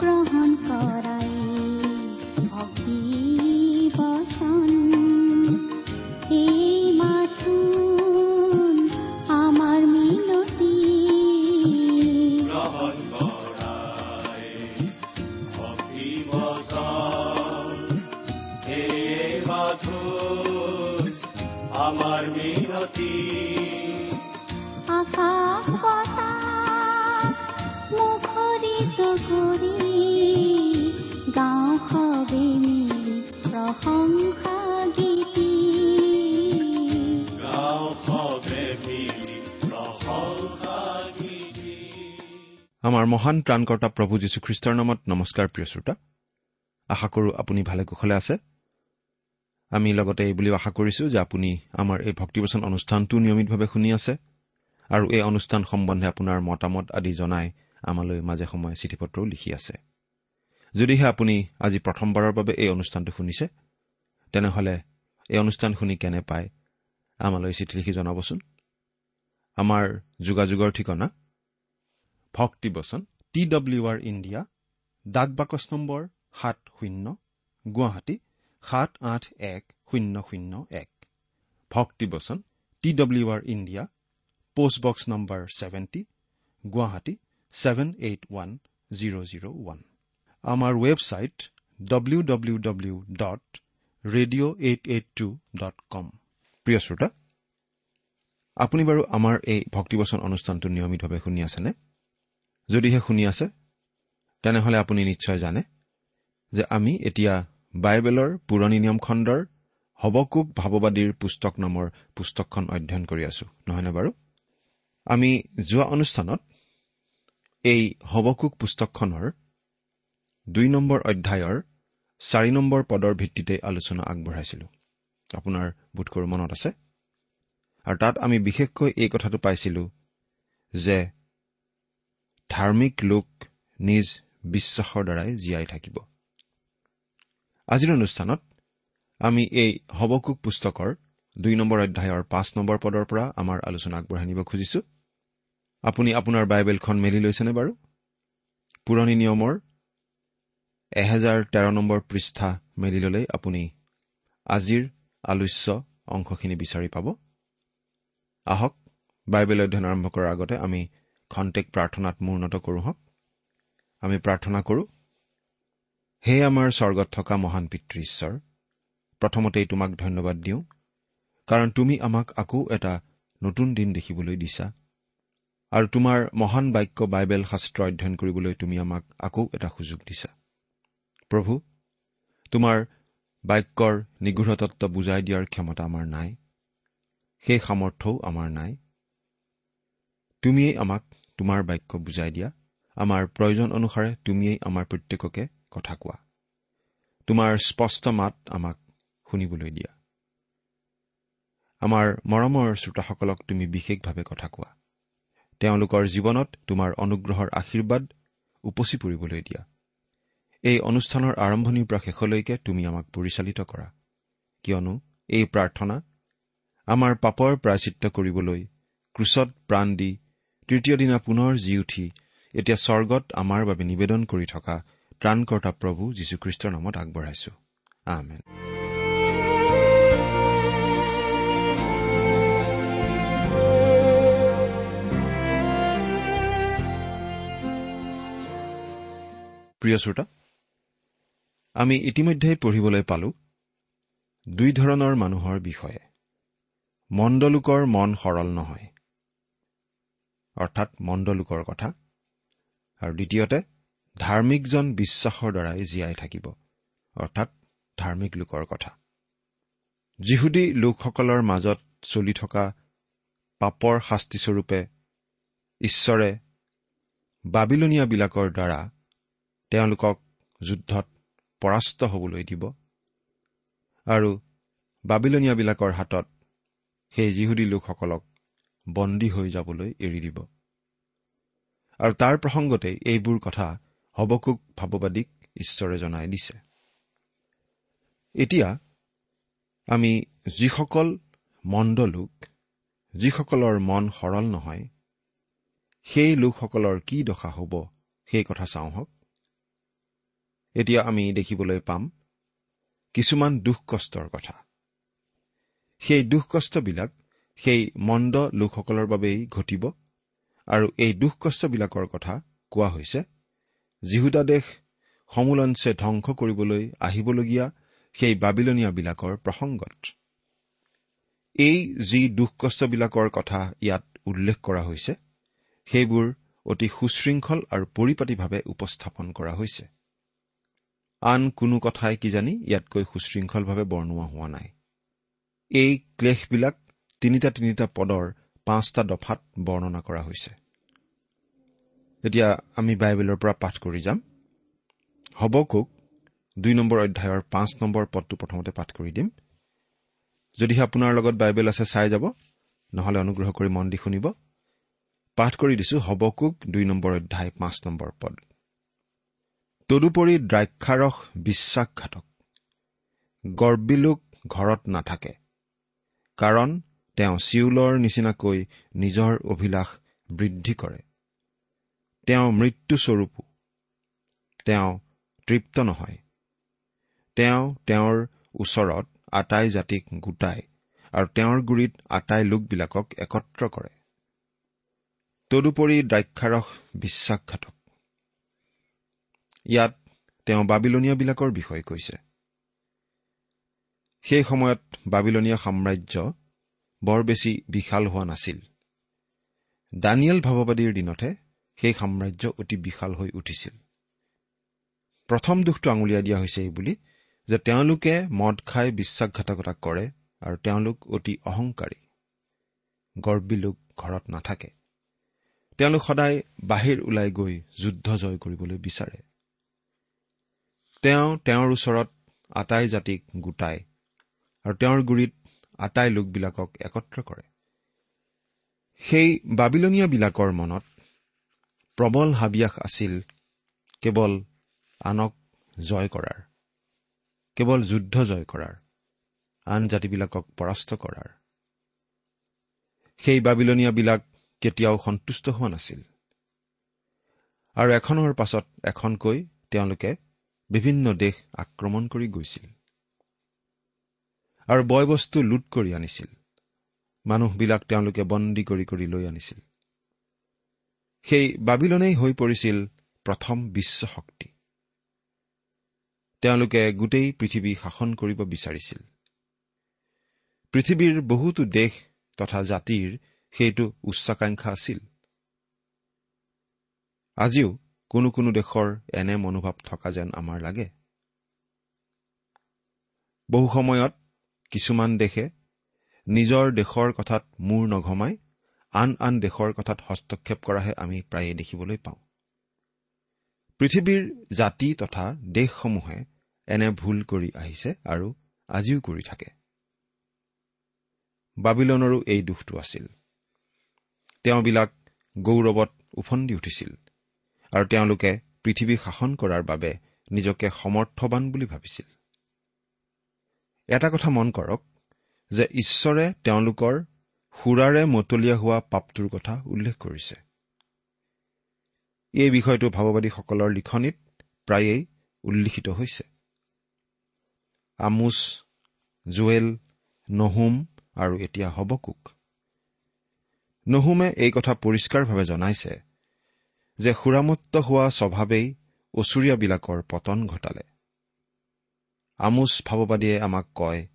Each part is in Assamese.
গ্ৰহণ কৰাই আমাৰ মহান ত্ৰাণকৰ্তা প্ৰভু যীশুখ্ৰীষ্টৰ নামত নমস্কাৰ প্ৰিয় শ্ৰোতা। আশা কৰোঁ আপুনি ভালে কুশলে আছে। আমি লগতে এই বুলিও আশা কৰিছোঁ যে আপুনি আমাৰ এই ভক্তিবচন অনুষ্ঠানটো নিয়মিতভাৱে শুনি আছে আৰু এই অনুষ্ঠান সম্বন্ধে আপোনাৰ মতামত আদি জনাই আমালৈ মাজে সময়ে চিঠি পত্ৰও লিখি আছে। যদিহে আপুনি আজি প্ৰথমবাৰৰ বাবে এই অনুষ্ঠানটো শুনিছে তেনেহ'লে এই অনুষ্ঠান শুনি কেনে পায় আমালৈ চিঠি লিখি জনাবচোন। আমাৰ যোগাযোগৰ ঠিকনা ভক্তিবচন টি ডব্লিউ আৰ ইণ্ডিয়া ডাক বাকচ নম্বৰ সাত শূন্য গুৱাহাটী সাত আঠ এক শূন্য শূন্য এক। ভক্তিবচন T W R India post box number seventy Guwahati seven eight one zero' zero' one. আমাৰ website W W W dot radio' eight eight two dot com প্ৰিয় শ্ৰোতা আপুনি বাৰু আমাৰ এই ভক্তিবচন অনুষ্ঠানটো নিয়মিতভাৱে শুনি আছেনে? যদিহে শুনি আছে তেনেহলে আপুনি নিশ্চয় জানে যে আমি এতিয়া বাইবেলৰ পুৰণি নিয়ম খণ্ডৰ হবকুক ভাৱবাদীৰ পুস্তক নামৰ পুস্তকখন অধ্যয়ন কৰি আছো নহয়নে বাৰু? আমি যোৱা অনুষ্ঠানত এই হবকুক পুস্তকখনৰ দুই নম্বৰ অধ্যায়ৰ চাৰি নম্বৰ পদৰ ভিত্তিতে আলোচনা আগবঢ়াইছিলো। আপোনাৰ বোধকৰো মনত আছে? আৰু তাত আমি বিশেষকৈ এই কথাটো পাইছিলো যে ধাৰ্মিক লোক নিজ বিশ্বাসৰ দ্বাৰাই জীয়াই থাকিব। আজিৰ অনুষ্ঠানত আমি এই হবকুক পুস্তকৰ দুই নম্বৰ অধ্যায়ৰ পাঁচ নম্বৰ পদৰ পৰা আমাৰ আলোচনা আগবঢ়াই নিব খুজিছো। আপুনি আপোনাৰ বাইবেলখন মেলি লৈছেনে বাৰু? পুৰণি নিয়মৰ এহেজাৰ তেৰ নম্বৰ পৃষ্ঠা মেলি ললেই আপুনি আজিৰ আলোচ্য অংশখিনি বিচাৰি পাব। আহক বাইবেল অধ্যয়ন আৰম্ভ কৰাৰ আগতে আমি খন্তেক প্ৰাৰ্থনাত মূৰ্ণত কৰোঁ হওক আমি প্ৰাৰ্থনা কৰোঁ হে আমাৰ স্বৰ্গত থকা মহান পিতৃ ঈশ্বৰ প্ৰথমতেই তোমাক ধন্যবাদ দিওঁ কাৰণ তুমি আমাক আকৌ এটা নতুন দিন দেখিবলৈ দিছা আৰু তোমাৰ মহান বাক্য বাইবেল শাস্ত্ৰ অধ্যয়ন কৰিবলৈ তুমি আমাক আকৌ এটা সুযোগ দিছা। প্ৰভু তোমাৰ বাক্যৰ নিগূঢ়তত্ব বুজাই দিয়াৰ ক্ষমতা আমাৰ নাই সেই সামৰ্থ্যও আমাৰ নাই। তুমিয়েই আমাক তোমাৰ বাক্য বুজাই দিয়া। আমাৰ প্ৰয়োজন অনুসাৰে তুমিয়েই আমাৰ প্ৰত্যেককে কথা কোৱা। তোমাৰ স্পষ্ট মাত আমাক শুনিবলৈ দিয়া। আমাৰ মৰমৰ শ্ৰোতাসকলক তুমি বিশেষভাৱে কথা কোৱা। তেওঁলোকৰ জীৱনত তোমাৰ অনুগ্ৰহৰ আশীৰ্বাদ উপচি পৰিবলৈ দিয়া। এই অনুষ্ঠানৰ আৰম্ভণিৰ পৰা শেষলৈকে তুমি আমাক পৰিচালিত কৰা। কিয়নো এই প্ৰাৰ্থনা আমাৰ পাপৰ প্ৰায়চিত্ৰ কৰিবলৈ ক্ৰুচত প্ৰাণ দি তৃতীয় দিনা পুনৰ জি উঠি এতিয়া স্বৰ্গত আমাৰ বাবে নিবেদন কৰি থকা ত্ৰাণকৰ্তা প্ৰভু যীশুখ্ৰীষ্টৰ নামত আগবঢ়াইছো। আহমেদ প্ৰিয় শ্ৰোতা আমি ইতিমধ্যেই পঢ়িবলৈ পালো দুই ধৰণৰ মানুহৰ বিষয়ে। মণ্ডলোকৰ মন সৰল নহয়। অৰ্থাৎ মণ্ডলোকৰ কথা। আৰু দ্বিতীয়তে ধাৰ্মিকজন বিশ্বাসৰ দ্বাৰাই জীয়াই থাকিব অৰ্থাৎ ধাৰ্মিক লোকৰ কথা। যিহুদী লোকসকলৰ মাজত চলি থকা পাপৰ শাস্তিস্বৰূপে ঈশ্বৰে বাবিলনীয়াবিলাকৰ দ্বাৰা তেওঁলোকক যুদ্ধত পৰাস্ত হ'বলৈ দিব আৰু বাবিলনীয়াবিলাকৰ হাতত সেই যিহুদী লোকসকলক বন্দী হৈ যাবলৈ এৰি দিব। আৰু তাৰ প্ৰসংগতেই এইবোৰ কথা হবকুক ভাৱবাদীক ঈশ্বৰে জনাই দিছে। এতিয়া আমি যিসকল মন্দ লোক যিসকলৰ মন সৰল নহয় সেই লোকসকলৰ কি দশা হ'ব সেই কথা চাওঁ হওক। এতিয়া আমি দেখিবলৈ পাম কিছুমান দুখ কষ্টৰ কথা। সেই দুখ কষ্টবিলাক সেই মন্দ লোকসকলৰ বাবেই ঘটিব। আৰু এই দুখ কষ্টবিলাকৰ কথা কোৱা হৈছে। যিহুদা দেশ সমূলঞ্চে ধ্বংস কৰিবলৈ আহিবলগীয়া সেই বাবিলনীয়াবিলাকৰ প্ৰসংগত। এই যি দুখ কষ্টবিলাকৰ কথা ইয়াত উল্লেখ কৰা হৈছে সেইবোৰ অতি সুশৃংখল আৰু পৰিপাটিভাৱে উপস্থাপন কৰা হৈছে। আন কোনো কথাই কিজানি ইয়াতকৈ সুশৃংখলভাৱে বৰ্ণোৱা হোৱা নাই। এই ক্লেশবিলাক তিনিটা তিনিটা পদৰ পাঁচটা দফাত বৰ্ণনা কৰা হৈছে। এতিয়া আমি বাইবেলৰ পৰা পাঠ কৰি যাম। হবকুক দুই নম্বৰ অধ্যায়ৰ পাঁচ নম্বৰ পদটো প্ৰথমতে পাঠ কৰি দিম। যদিহে আপোনাৰ লগত বাইবেল আছে চাই যাব নহলে অনুগ্ৰহ কৰি মন দি শুনিব। পাঠ কৰি দিছো হবকুক দুই নম্বৰ অধ্যায় পাঁচ নম্বৰ পদ। তদুপৰি দ্ৰাক্ষাৰস বিশ্বাসঘাতক। গৰ্বিলোক ঘৰত নাথাকে। কাৰণ তেওঁ চিউলৰ নিচিনাকৈ নিজৰ অভিলাষ বৃদ্ধি কৰে। তেওঁ মৃত্যুস্বৰূপো তেওঁ তৃপ্ত নহয়। তেওঁ তেওঁৰ ওচৰত আটাই জাতিক গোটাই আৰু তেওঁৰ গুৰিত আটাই লোকবিলাকক একত্ৰ কৰে। তদুপৰি দ্ৰাক্ষাৰস বিশ্বাসঘাতক। ইয়াত তেওঁ বাবিলনীয়াবিলাকৰ বিষয়ে কৈছে। সেই সময়ত বাবিলনীয়া সাম্ৰাজ্য বৰ বেছি বিশাল হোৱা নাছিল। দানিয়েল ভাৱবাদীৰ দিনতহে সেই সাম্ৰাজ্য অতি বিশাল হৈ উঠিছিল। প্ৰথম দুখটো আঙুলিয়াই দিয়া হৈছে এই বুলি যে তেওঁলোকে মদ খাই বিশ্বাসঘাতকতা কৰে আৰু তেওঁলোক অতি অহংকাৰী। গৰ্বী লোক ঘৰত নাথাকে। তেওঁলোক সদায় বাহিৰ ওলাই গৈ যুদ্ধ জয় কৰিবলৈ বিচাৰে। তেওঁ তেওঁৰ ওচৰত আটাই জাতিক গোটাই আৰু তেওঁৰ গুৰিত আটাই লোকবিলাকক একত্ৰ কৰে। সেই বাবিলনীয়াবিলাকৰ মনত প্ৰবল হাবিয়াস আছিল কেৱল আনক জয় কৰাৰ কেৱল যুদ্ধ জয় কৰাৰ আন জাতিবিলাকক পৰাস্ত কৰাৰ। সেই বাবিলনীয়াবিলাক কেতিয়াও সন্তুষ্ট হোৱা নাছিল। আৰু এখনৰ পাছত এখনকৈ তেওঁলোকে বিভিন্ন দেশ আক্ৰমণ কৰি গৈছিল। আৰু বয় বস্তু লুট কৰি আনিছিল। মানুহবিলাক তেওঁলোকে বন্দী কৰি কৰি লৈ আনিছিল। সেই বাবিলনেই হৈ পৰিছিল প্ৰথম বিশ্বশক্তি। তেওঁলোকে গোটেই পৃথিৱী শাসন কৰিব বিচাৰিছিল। পৃথিৱীৰ বহুতো দেশ তথা জাতিৰ সেইটো উচ্চাকাংক্ষা আছিল। আজিও কোনো কোনো দেশৰ এনে মনোভাৱ থকা যেন আমাৰ লাগে। বহু সময়ত কিছুমান দেশে নিজৰ দেশৰ কথাত মূৰ নঘমাই আন আন দেশৰ কথাত হস্তক্ষেপ কৰাহে আমি প্ৰায়ে দেখিবলৈ পাওঁ। পৃথিৱীৰ জাতি তথা দেশসমূহে এনে ভুল কৰি আহিছে আৰু আজিও কৰি থাকে। বাবিলনৰো এই দুখটো আছিল। তেওঁবিলাক গৌৰৱত উফন্দি উঠিছিল আৰু তেওঁলোকে পৃথিৱী শাসন কৰাৰ বাবে নিজকে সমৰ্থবান বুলি ভাবিছিল। এটা কথা মন কৰক যে ঈশ্বৰে তেওঁলোকৰ সুৰাৰে মতলীয়া হোৱা পাপটোৰ কথা উল্লেখ কৰিছে। এই বিষয়টো ভাৱবাদীসকলৰ লিখনিত প্ৰায়েই উল্লিখিত হৈছে। আমোচ জুৱেল নহুম আৰু এতিয়া হবকুক। নহুমে এই কথা পৰিষ্কাৰভাৱে জনাইছে যে সুৰামত্ত হোৱা স্বভাৱেই অচুৰীয়াবিলাকৰ পতন ঘটালে। আমোচ ভাৱবাদীয়ে আমাক কয়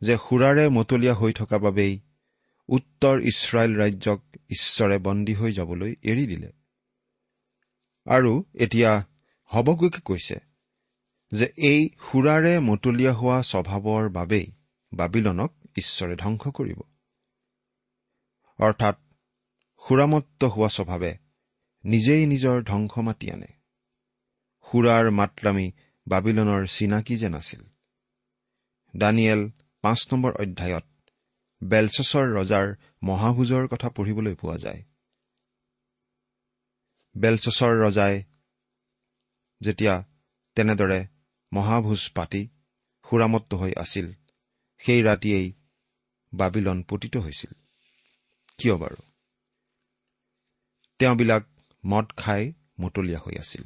যে সুৰাৰে মতলীয়া হৈ থকা বাবেই উত্তৰ ইছৰাইল ৰাজ্যক ঈশ্বৰে বন্দী হৈ যাবলৈ এৰি দিলে। আৰু এতিয়া হবকুকে কৈছে যে এই সুৰাৰে মতলীয়া হোৱা স্বভাৱৰ বাবেই বাবিলনক ঈশ্বৰে ধ্বংস কৰিব। অৰ্থাৎ সুৰামত্ত হোৱা স্বভাৱে নিজেই নিজৰ ধ্বংস মাতি আনে। সুৰাৰ মাতলামি বাবিলনৰ চিনাকি যেন আছিল। দানিয়েল পাঁচ নম্বৰ অধ্যায়ত বেলচছৰ ৰজাৰ মহাভোজৰ কথা পঢ়িবলৈ পোৱা যায়। বেলচছৰ ৰজাই যেতিয়া তেনেদৰে মহাভোজ পাতি সুৰামত্ত হৈ আছিল সেই ৰাতিয়েই বাবিলন পতিত হৈছিল। কিয় বাৰু? তেওঁবিলাক মদ খাই মতলীয়া হৈ আছিল।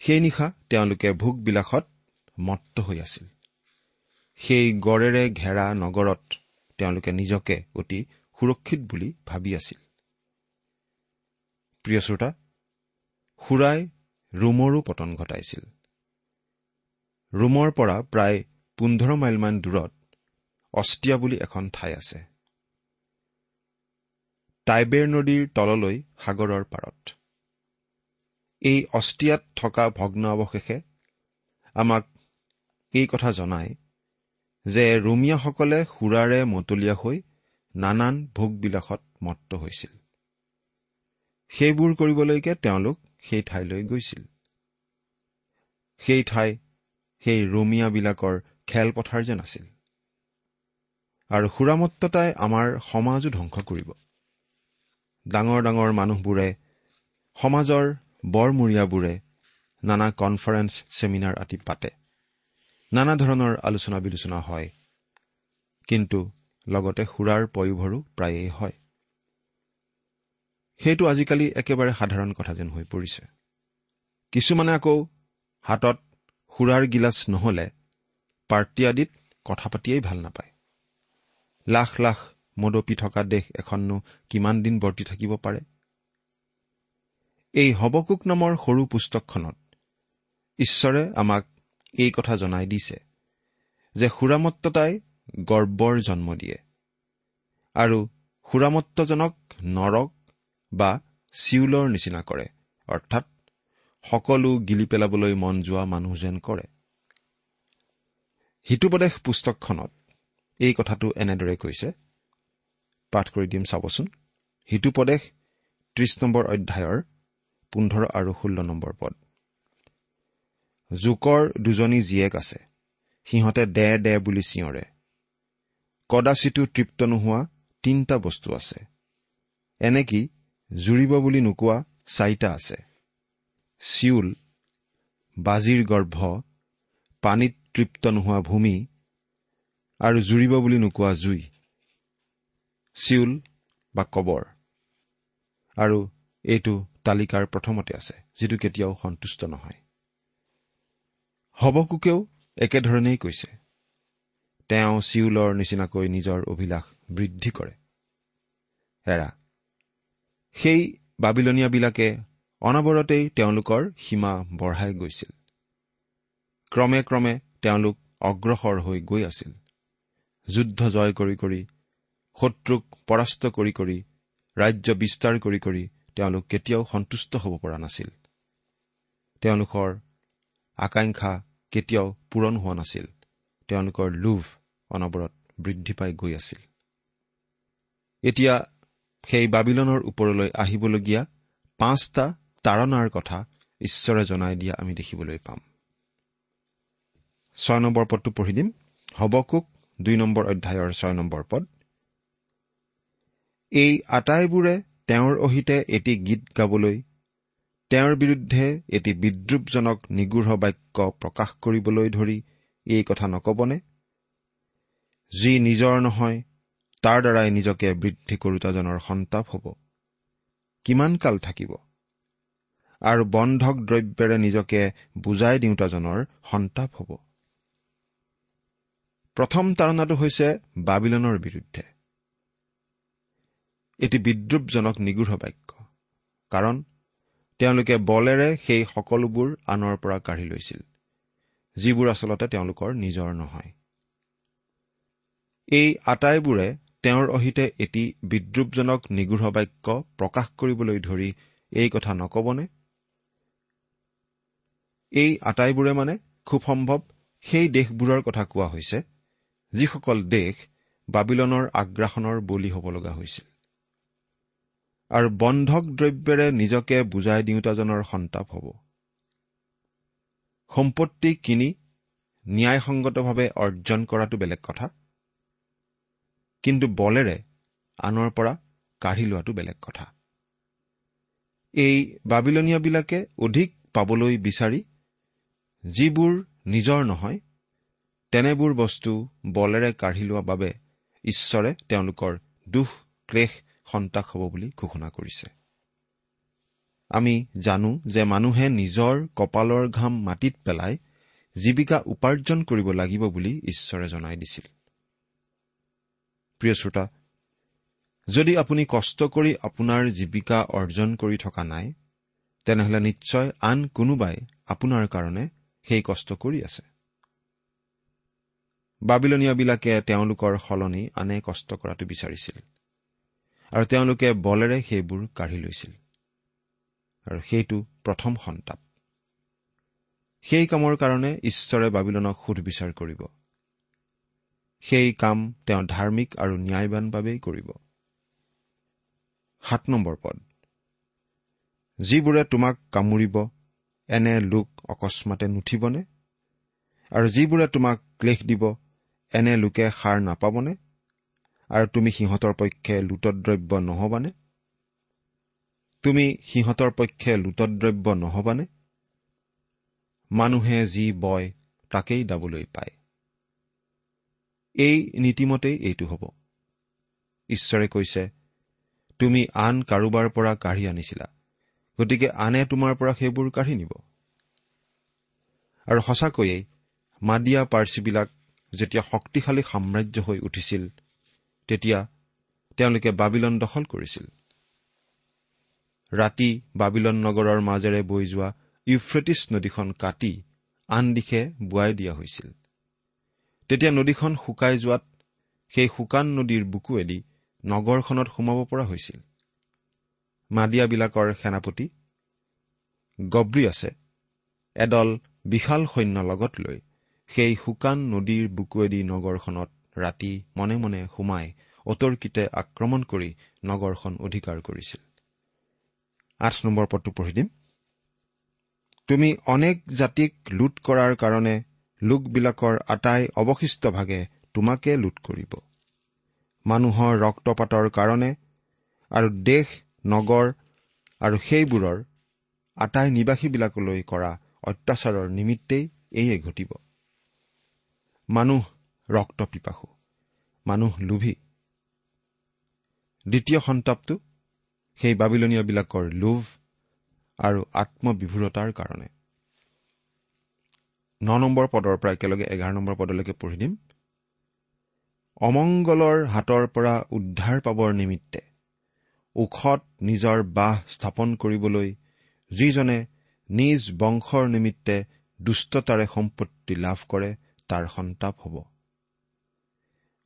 সেই নিশা তেওঁলোকে ভোগবিলাসত মত্ত হৈ আছিল। সেই গড়েৰে ঘেৰা নগৰত তেওঁলোকে নিজকে অতি সুৰক্ষিত বুলি ভাবি আছিল। প্ৰিয় শ্ৰোতা সুৰাই ৰোমৰো পতন ঘটাইছিল। ৰোমৰ পৰা প্ৰায় পোন্ধৰ মাইলমান দূৰত অষ্ট্ৰিয়া বুলি এখন ঠাই আছে। টাইবেৰ নদীৰ তললৈ সাগৰৰ পাৰত। এই অষ্ট্ৰিয়াত থকা ভগ্ন অৱশেষে আমাক এই কথা জনায় যে ৰোমিয়াসকলে সুৰাৰে মতলীয়া হৈ নানান ভোগবিলাসত মত্ত হৈছিল। সেইবোৰ কৰিবলৈকে তেওঁলোক সেই ঠাইলৈ গৈছিল। সেই ঠাই সেই ৰোমিয়াবিলাকৰ খেলপথাৰ যেন আছিল। আৰু সুৰামত্ততাই আমাৰ সমাজো ধ্বংস কৰিব। ডাঙৰ ডাঙৰ মানুহবোৰে সমাজৰ বৰমূৰীয়াবোৰে নানা কনফাৰেন্স ছেমিনাৰ আদি পাতে। নানা ধৰণৰ আলোচনা বিলোচনা হয়। কিন্তু লগতে সুৰাৰ পয়োভৰো প্ৰায়েই হয়। সেইটো আজিকালি একেবাৰে সাধাৰণ কথা যেন হৈ পৰিছে। কিছুমানে আকৌ হাতত সুৰাৰ গিলাচ নহলে পাৰ্টি আদিত কথা পাতিয়েই ভাল নাপায়। লাখ লাখ মদপি থকা দেশ এখননো কিমান দিন বৰ্তি থাকিব পাৰে? এই হবকুক নামৰ সৰু পুস্তকখনত ঈশ্বৰে আমাক এই কথা জনাই দিছে যে সুৰামত্ততাই গৰ্বৰ জন্ম দিয়ে আৰু সুৰামত্তজনক নৰক বা চিউলৰ নিচিনা কৰে অৰ্থাৎ সকলো গিলি পেলাবলৈ মন যোৱা মানুহ যেন কৰে। হিতুপদেশ পুস্তকখনত এই কথাটো এনেদৰে কৈছে পাঠ কৰি দিম চাবচোন। হিতুপদেশ ত্ৰিশ নম্বৰ অধ্যায়ৰ পোন্ধৰ আৰু ষোল্ল নম্বৰ পদ। জোকৰ দুজনী জীয়েক আছে। সিহঁতে দে দে বুলি চিঞৰে। কদাচিতো তৃপ্ত নোহোৱা তিনিটা বস্তু আছে। এনেকি জুৰিব বুলি নোকোৱা চাৰিটা আছে। চিউল বাজিৰ গৰ্ভ পানীত তৃপ্ত নোহোৱা ভূমি আৰু জুৰিব বুলি নোকোৱা জুই। চিউল বা কবৰ। আৰু এইটো তালিকাৰ প্ৰথমতে আছে যিটো কেতিয়াও সন্তুষ্ট নহয়। হবকুকেও একেধৰণেই কৈছে। তেওঁ চিউলৰ নিচিনাকৈ নিজৰ অভিলাষ বৃদ্ধি কৰে। এৰা সেই বাবিলনীয়াবিলাকে অনবৰতেই তেওঁলোকৰ সীমা বঢ়াই গৈছিল। ক্ৰমে ক্ৰমে তেওঁলোক অগ্ৰসৰ হৈ গৈ আছিল। যুদ্ধ জয় কৰি কৰি শত্ৰুক পৰাস্ত কৰি কৰি ৰাজ্য বিস্তাৰ কৰি কৰি তেওঁলোক কেতিয়াও সন্তুষ্ট হ'ব পৰা নাছিল। তেওঁলোকৰ আকাংক্ষা কেতিয়াও পূৰণ হোৱা নাছিল। তেওঁলোকৰ লোভ অনবৰত বৃদ্ধি পাই গৈ আছিল। এতিয়া সেই বাবিলনৰ ওপৰলৈ আহিবলগীয়া পাঁচটা তাৰণাৰ কথা ঈশ্বৰে জনাই দিয়া আমি দেখিবলৈ পাম। ছয় নম্বৰ পদটো পঢ়ি দিম। হবকুক দুই নম্বৰ অধ্যায়ৰ ছয় নম্বৰ পদ। এই আটাইবোৰে তেওঁৰ অহিতে এটি গীত গাবলৈ তেওঁৰ বিৰুদ্ধে এটি বিদ্ৰূপজনক নিগৃঢ় বাক্য প্ৰকাশ কৰিবলৈ ধৰি এই কথা নকবনে? যি নিজৰ নহয় তাৰ দ্বাৰাই নিজকে বৃদ্ধি কৰোতাজনৰ সন্তাপ হ'ব। কিমান কাল থাকিব? আৰু বন্ধক দ্ৰব্যেৰে নিজকে বুজাই দিওঁতাজনৰ সন্তাপ হ'ব। প্ৰথম তাৰণাটো হৈছে বাবিলনৰ বিৰুদ্ধে। এটি বিদ্ৰূপজনক নিগৃঢ় বাক্য। কাৰণ তেওঁলোকে বলেৰে সেই সকলোবোৰ আনৰ পৰা কাঢ়ি লৈছিল যিবোৰ আচলতে তেওঁলোকৰ নিজৰ নহয়। এই আটাইবোৰে তেওঁৰ অহিতে এটি বিদ্ৰূপজনক নিগৃঢ় বাক্য প্ৰকাশ কৰিবলৈ ধৰি এই কথা নকবনে? এই আটাইবোৰে মানে খুব সম্ভৱ সেই দেশবোৰৰ কথা কোৱা হৈছে যিসকল দেশ বাবিলনৰ আগ্ৰাসনৰ বলি হ'ব লগা হৈছিল। আৰু বন্ধক দ্ৰব্যেৰে নিজকে বুজাই দিওঁতাজনৰ সন্তাপ হ'ব। সম্পত্তি কিনি ন্যায়সংগতভাৱে অৰ্জন কৰাটো বেলেগ কথা কিন্তু বলেৰে আনৰ পৰা কাঢ়ি লোৱাটো বেলেগ কথা। এই বাবিলনীয়াবিলাকে অধিক পাবলৈ বিচাৰি যিবোৰ নিজৰ নহয় তেনেবোৰ বস্তু বলেৰে কাঢ়ি লোৱা বাবে ঈশ্বৰে তেওঁলোকৰ দুখ ক্লেশ সন্তাস হ'ব বুলি ঘোষণা কৰিছে। আমি জানো যে মানুহে নিজৰ কপালৰ ঘাম মাটিত পেলাই জীৱিকা উপাৰ্জন কৰিব লাগিব বুলি ঈশ্বৰে জনাই দিছিল। প্ৰিয় শ্ৰোতা যদি আপুনি কষ্ট কৰি আপোনাৰ জীৱিকা অৰ্জন কৰি থকা নাই তেনেহলে নিশ্চয় আন কোনোবাই আপোনাৰ কাৰণে সেই কষ্ট কৰি আছে। বাবিলনীয়াবিলাকে তেওঁলোকৰ সলনি আনে কষ্ট কৰাটো বিচাৰিছিল। আৰু তেওঁলোকে বলেৰে সেইবোৰ কাঢ়ি লৈছিল। আৰু সেইটো প্ৰথম সন্তাপ। সেই কামৰ কাৰণে ঈশ্বৰে বাবিলনক সুধবিচাৰ কৰিব। সেই কাম তেওঁ ধাৰ্মিক আৰু ন্যায়বান বাবেই কৰিব। সাত নম্বৰ পদ। যিবোৰে তোমাক কামুৰিব এনে লোক অকস্মাতে নুঠিবনে? আৰু যিবোৰে তোমাক ক্লেশ দিব এনে লোকে সাৰ নাপাবনে? আৰু তুমি সিহঁতৰ পক্ষে লুটদ্ৰব্য নহবানে? তুমি সিহঁতৰ পক্ষে লুটদ্ৰব্য নহবানে? মানুহে যি বয় তাকেই দাবলৈ পায়। এই নীতিমতেই এইটো হ'ব। ঈশ্বৰে কৈছে তুমি আন কাৰোবাৰ পৰা কাঢ়ি আনিছিলা গতিকে আনে তোমাৰ পৰা সেইবোৰ কাঢ়ি নিব। আৰু সঁচাকৈয়ে মাদিয়া পাৰ্চীবিলাক যেতিয়া শক্তিশালী সাম্ৰাজ্য হৈ উঠিছিল তেতিয়া তেওঁলোকে বাবিলন দখল কৰিছিল। ৰাতি বাবিলন নগৰৰ মাজেৰে বৈ যোৱা ইউফ্ৰেটিছ নদীখন কাটি আন দিশে বোৱাই দিয়া হৈছিল। তেতিয়া নদীখন শুকাই যোৱাত সেই শুকান নদীৰ বুকুৱেদি নগৰখনত সোমাব পৰা হৈছিল। মাদিয়াবিলাকৰ সেনাপতি গব্ৰী আছে এদল বিশাল সৈন্য লগত লৈ সেই শুকান নদীৰ বুকুৱেদি নগৰখনত ৰাতি মনে মনে সোমাই অতৰ্কিতে আক্ৰমণ কৰি নগৰখন অধিকাৰ কৰিছিল। আঠ নম্বৰ পদটো পঢ়ি দিম। তুমি অনেক জাতিক লুট কৰাৰ কাৰণে লোকবিলাকৰ আটাই অৱশিষ্ট ভাগে তোমাকে লুট কৰিব। মানুহৰ ৰক্তপাতৰ কাৰণে আৰু দেশ নগৰ আৰু সেইবোৰৰ আটাই নিবাসীবিলাকলৈ কৰা অত্যাচাৰৰ নিমিত্তেই এয়ে ঘটিব। মানুহ ৰক্ত পিপাসু। মানুহ লোভী। দ্বিতীয় সন্তাপটো সেই বাবিলনীয়াবিলাকৰ লোভ আৰু আত্মবিভূৰতাৰ কাৰণে। ন নম্বৰ পদৰ পৰা একেলগে এঘাৰ নম্বৰ পদলৈকে পঢ়ি দিম। অমংগলৰ হাতৰ পৰা উদ্ধাৰ পাবৰ নিমিত্তে ওখত নিজৰ বাহ স্থাপন কৰিবলৈ যিজনে নিজ বংশৰ নিমিত্তে দুষ্টতাৰে সম্পত্তি লাভ কৰে তাৰ সন্তাপ হ'ব।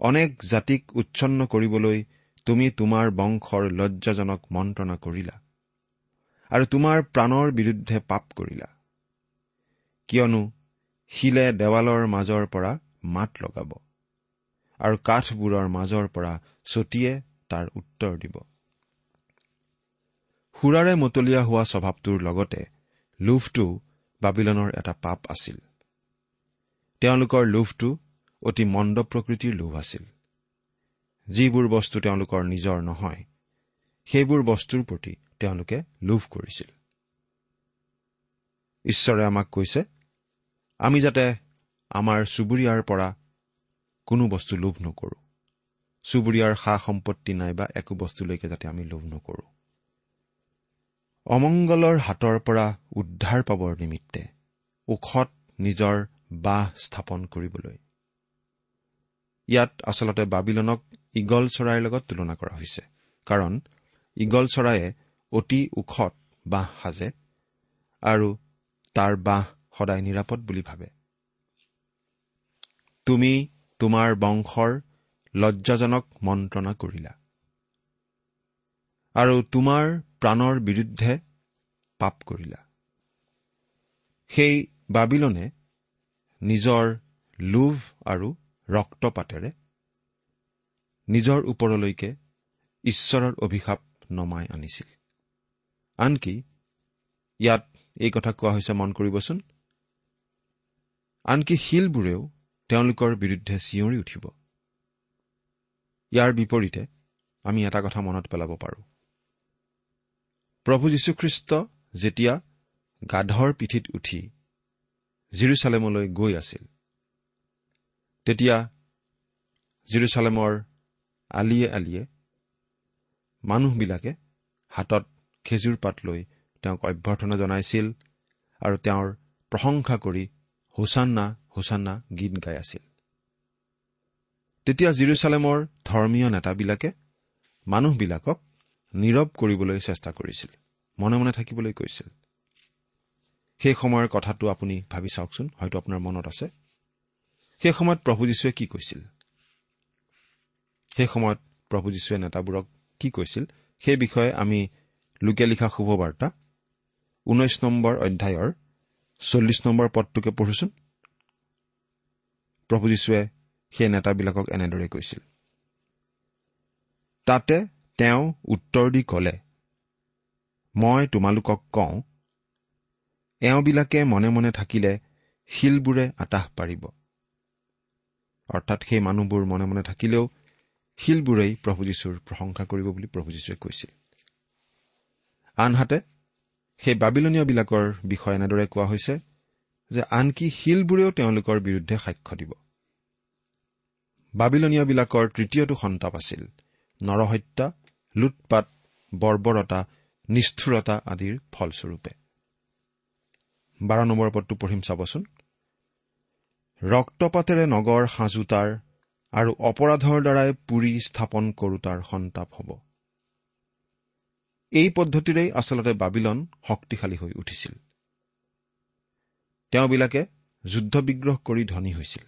অনেক জাতিক উচ্ছন্ন কৰিবলৈ তুমি তোমাৰ বংশৰ লজ্জাজনক মন্ত্ৰণা কৰিলা আৰু তোমাৰ প্ৰাণৰ বিৰুদ্ধে পাপ কৰিলা। কিয়নো শিলে দেৱালৰ মাজৰ পৰা মাত লগাব আৰু কাঠবোৰৰ মাজৰ পৰা ছটিয়ে তাৰ উত্তৰ দিব। সুৰাৰে মতলীয়া হোৱা স্বভাৱটোৰ লগতে লোভটো বাবিলনৰ এটা পাপ আছিল। তেওঁলোকৰ লোভটো অতি মন্দ প্ৰকৃতিৰ লোভ আছিল। যিবোৰ বস্তু তেওঁলোকৰ নিজৰ নহয় সেইবোৰ বস্তুৰ প্ৰতি তেওঁলোকে লোভ কৰিছিল। ঈশ্বৰে আমাক কৈছে আমি যাতে আমাৰ চুবুৰীয়াৰ পৰা কোনো বস্তু লোভ নকৰো। চুবুৰীয়াৰ সা সম্পত্তি নাইবা একো বস্তুলৈকে যাতে আমি লোভ নকৰো। অমংগলৰ হাতৰ পৰা উদ্ধাৰ পাবৰ নিমিত্তে ওখত নিজৰ বাহ স্থাপন কৰিবলৈ ইয়াত আচলতে বাবিলনক ইগল চৰাইৰ লগত তুলনা কৰা হৈছে। কাৰণ ইগল চৰায়ে অতি ওখত বাঁহ সাজে আৰু তাৰ বাঁহ সদায় নিৰাপদ বুলি ভাবে। তুমি তোমাৰ বংশৰ লজ্জাজনক মন্ত্ৰণা কৰিলা। আৰু তোমাৰ প্ৰাণৰ বিৰুদ্ধে পাপ কৰিলা। সেই বাবিলনে নিজৰ লোভ আৰু ৰক্তপাতেৰে নিজৰ ওপৰলৈকে ঈশ্বৰৰ অভিশাপ নমাই আনিছিল। আনকি ইয়াত এই কথা কোৱা হৈছে মন কৰিবচোন। আনকি শিলবোৰেও তেওঁলোকৰ বিৰুদ্ধে চিঞৰি উঠিব। ইয়াৰ বিপৰীতে আমি এটা কথা মনত পেলাব পাৰোঁ। প্ৰভু যীশুখ্ৰীষ্ট যেতিয়া গাধৰ পিঠিত উঠি জিৰচালেমলৈ গৈ আছিল তেতিয়া জিৰচালেমৰ আলিয়ে আলিয়ে মানুহবিলাকে হাতত খেজুৰ পাত লৈ তেওঁক অভ্যৰ্থনা জনাইছিল আৰু তেওঁৰ প্ৰশংসা কৰি হুচান্না হুচান্না গীত গাই আছিল। তেতিয়া জিৰচালেমৰ ধৰ্মীয় নেতাবিলাকে মানুহবিলাকক নীৰৱ কৰিবলৈ চেষ্টা কৰিছিল। মনে মনে থাকিবলৈ কৈছিল। সেই সময়ৰ কথাটো আপুনি ভাবি চাওকচোন হয়তো আপোনাৰ মনত আছে। সেই সময়ত প্ৰভু যীশুৱে কি কৈছিল? সেই সময়ত প্ৰভু যীশুৱে নেতাবোৰক কি কৈছিল? সেই বিষয়ে আমি লোকে লিখা শুভবাৰ্তা ঊনৈশ নম্বৰ অধ্যায়ৰ চল্লিছ নম্বৰ পদটোকে পঢ়োচোন। প্ৰভু যীশুৱে সেই নেতাবিলাকক এনেদৰে কৈছিল। তাতে তেওঁ উত্তৰ দি কলে মই তোমালোকক কওঁ এওঁবিলাকে মনে মনে থাকিলে শিলবোৰে আতাহ পাৰিব। অৰ্থাৎ সেই মানুহবোৰ মনে মনে থাকিলেও শিলবোৰেই প্ৰভু যীশুৰ প্ৰশংসা কৰিব বুলি প্ৰভু যীশুৱে কৈছিল। আনহাতে সেই বাবিলনীয়বিলাকৰ বিষয়ে এনেদৰে কোৱা হৈছে যে আনকি শিলবোৰেও তেওঁলোকৰ বিৰুদ্ধে সাক্ষ্য দিব। বাবিলনীয়বিলাকৰ তৃতীয়টো সন্তাপ আছিল নৰহত্যা লুটপাত বৰ্বৰতা নিষ্ঠুৰতা আদিৰ ফলস্বৰূপে। বাৰ নম্বৰ পদটো পঢ়িম চাবচোন। ৰক্তপাতেৰে নগৰ সাজোতাৰ আৰু অপৰাধৰ দ্বাৰাই পুৰি স্থাপন কৰোতাৰ সন্তাপ হ'ব। এই পদ্ধতিৰেই আচলতে বাবিলন শক্তিশালী হৈ উঠিছিল। তেওঁবিলাকে যুদ্ধ বিগ্ৰহ কৰি ধনী হৈছিল।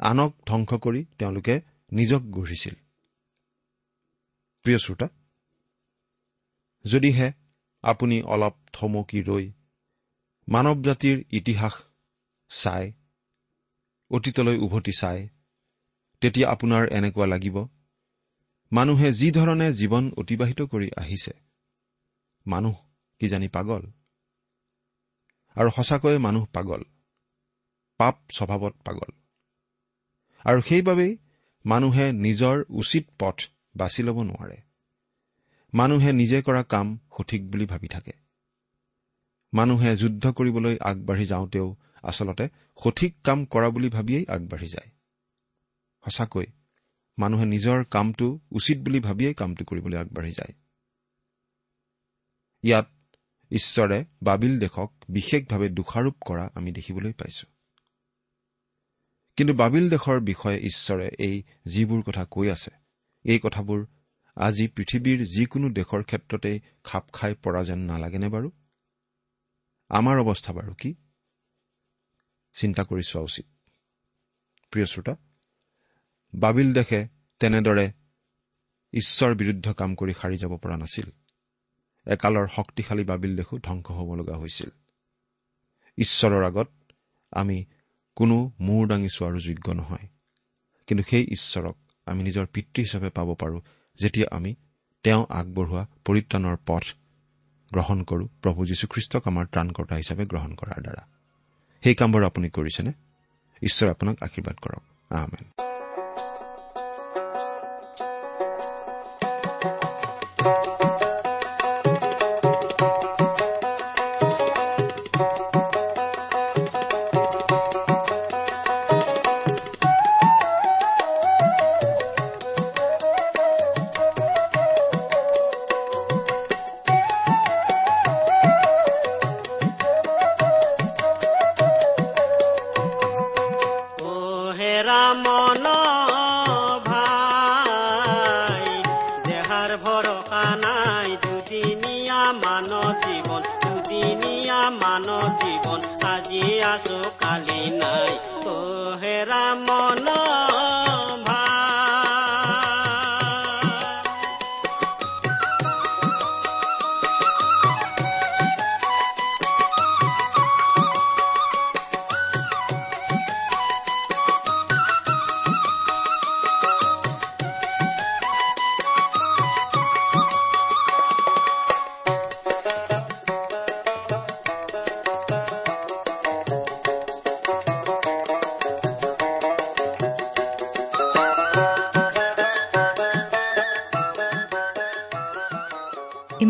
আনক ধ্বংস কৰি তেওঁলোকে নিজক গঢ়িছিল। প্ৰিয় শ্ৰোতা যদিহে আপুনি অলপ থমকি ৰৈ মানৱ জাতিৰ ইতিহাস চাই অতীতলৈ উভতি চায় তেতিয়া আপোনাৰ এনেকুৱা লাগিব। মানুহে যি ধৰণে জীৱন অতিবাহিত কৰি আহিছে মানুহ কিজানি পাগল? আৰু সঁচাকৈয়ে মানুহ পাগল পাপ স্বভাৱত পাগল। আৰু সেইবাবেই মানুহে নিজৰ উচিত পথ বাছি ল'ব নোৱাৰে। মানুহে নিজে কৰা কাম সঠিক বুলি ভাবি থাকে। মানুহে যুদ্ধ কৰিবলৈ আগবাঢ়ি যাওঁতেও আচলতে সঠিক কাম কৰা বুলি ভাবিয়েই আগবাঢ়ি যায়। সঁচাকৈ মানুহে নিজৰ কামটো উচিত বুলি ভাবিয়েই কামটো কৰিবলৈ আগবাঢ়ি যায়। ইয়াত ঈশ্বৰে বাবিল দেশক বিশেষভাৱে দোষাৰোপ কৰা আমি দেখিবলৈ পাইছো। কিন্তু বাবিল দেশৰ বিষয়ে ঈশ্বৰে এই যিবোৰ কথা কৈ আছে এই কথাবোৰ আজি পৃথিৱীৰ যিকোনো দেশৰ ক্ষেত্ৰতেই খাপ খাই পৰা যেন নালাগেনে বাৰু? আমাৰ অৱস্থা বাৰু কি? চিন্তা কৰি চোৱা উচিত। প্ৰিয় শ্ৰোতা বাবিল দেশে তেনেদৰে ঈশ্বৰ বিৰুদ্ধ কাম কৰি সাৰি যাব পৰা নাছিল। একালৰ শক্তিশালী বাবিল দেশো ধ্বংস হ'ব লগা হৈছিল। ঈশ্বৰৰ আগত আমি কোনো মূৰ দাঙি চোৱাৰো যোগ্য নহয়। কিন্তু সেই ঈশ্বৰক আমি নিজৰ পিতৃ হিচাপে পাব পাৰোঁ যেতিয়া আমি তেওঁ আগবঢ়োৱা পৰিত্ৰাণৰ পথ গ্ৰহণ কৰোঁ প্ৰভু যীশুখ্ৰীষ্টক আমাৰ ত্ৰাণকৰ্তা হিচাপে গ্ৰহণ কৰাৰ দ্বাৰা। সেই কামবোৰ আপুনি কৰিছেনে? ঈশ্বৰে আপোনাক আশীৰ্বাদ কৰক। আহমেন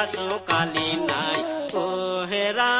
আছো কালি নাই। অ হেৰা